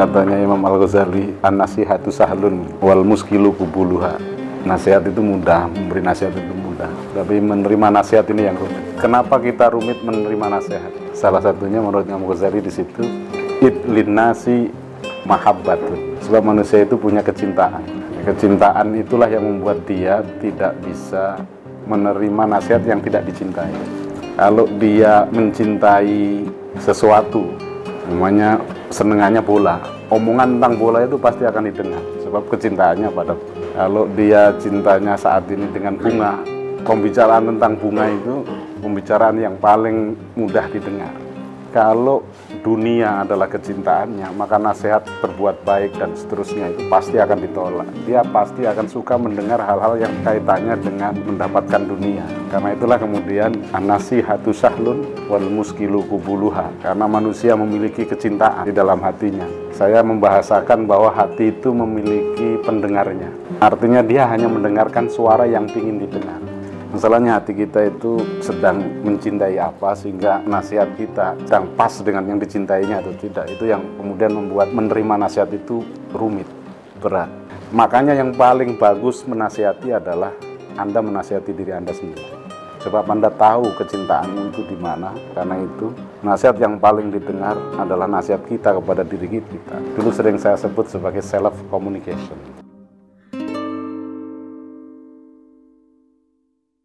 Katanya Imam Al-Ghazali, an-nasihatu sahlun wal muskilu kubuluha. Nasihat itu mudah, memberi nasihat itu mudah. Tapi menerima nasihat ini yang rumit. Kenapa kita rumit menerima nasihat? Salah satunya menurut Imam Ghazali di situ, idlin nasi mahabbatun. Sebab manusia itu punya kecintaan. Kecintaan itulah yang membuat dia tidak bisa menerima nasihat yang tidak dicintai. Kalau dia mencintai sesuatu, namanya senengannya bola omongan tentang bola itu pasti akan didengar sebab kecintaannya pada kalau dia cintanya saat ini dengan bunga pembicaraan tentang bunga itu pembicaraan yang paling mudah didengar kalau dunia adalah kecintaannya, maka nasihat berbuat baik dan seterusnya itu pasti akan ditolak. Dia pasti akan suka mendengar hal-hal yang kaitannya dengan mendapatkan dunia. Karena itulah kemudian anasihatu sahlun wal muskilu kubuluha. Karena manusia memiliki kecintaan di dalam hatinya. Saya membahasakan bahwa hati itu memiliki pendengarnya. Artinya dia hanya mendengarkan suara yang ingin didengar. Masalahnya hati kita itu sedang mencintai apa sehingga nasihat kita sedang pas dengan yang dicintainya atau tidak. Itu yang kemudian membuat menerima nasihat itu rumit, berat. Makanya yang paling bagus menasihati adalah Anda menasihati diri Anda sendiri. Sebab Anda tahu kecintaanmu itu di mana. Karena itu nasihat yang paling didengar adalah nasihat kita kepada diri kita. Dulu sering saya sebut sebagai self communication